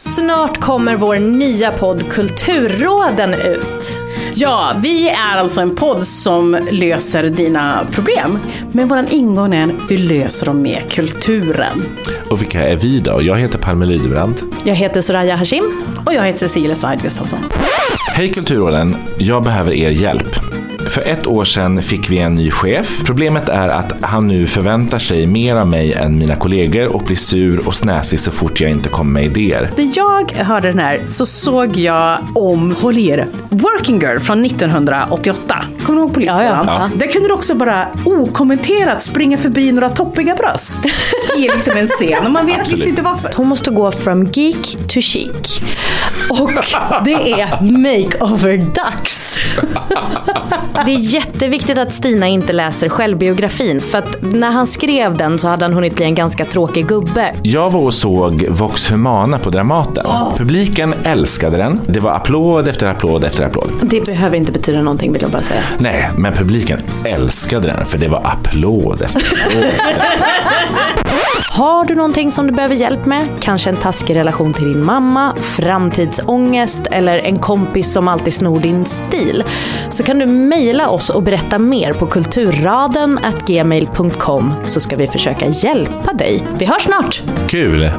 Snart kommer vår nya podd Kulturråden ut. Ja, vi är alltså en podd som löser dina problem. Men våran ingång är vi löser dem med kulturen. Och vilka är vi då? Jag heter Palme Lydebrand. Jag heter Soraya Hashim. Och jag heter Cecilia Swahid Gustafsson. Hej Kulturråden! Jag behöver er hjälp. För ett år sedan fick vi en ny chef. Problemet är att han nu förväntar sig mer av mig än mina kollegor och blir sur och snäsig så fort jag inte kommer med idéer. När jag hörde den här så såg jag om, håll i er, Working Girl från 1988. Kommer du ihåg Polisskolan? Ja, ja. Där kunde du också bara okommenterat springa förbi några toppiga bröst i liksom en scen och man vet visst inte varför. Hon måste gå from geek to chic. Och det är makeover-dags. Det är jätteviktigt att Stina inte läser självbiografin för att när han skrev den så hade han hunnit bli en ganska tråkig gubbe. Jag var och såg Vox Humana på Dramaten. Publiken älskade den. Det var applåd efter applåd efter applåd. Det behöver inte betyda någonting vill jag bara säga. Nej, men publiken älskade den för det var applåd efter applåd. Har du någonting som du behöver hjälp med? Kanske en taskig relation till din mamma, framtidsångest eller en kompis som alltid snor din stil? Så kan du mejla oss och berätta mer på kulturraden gmail.com så ska vi försöka hjälpa dig. Vi hörs snart! Kul!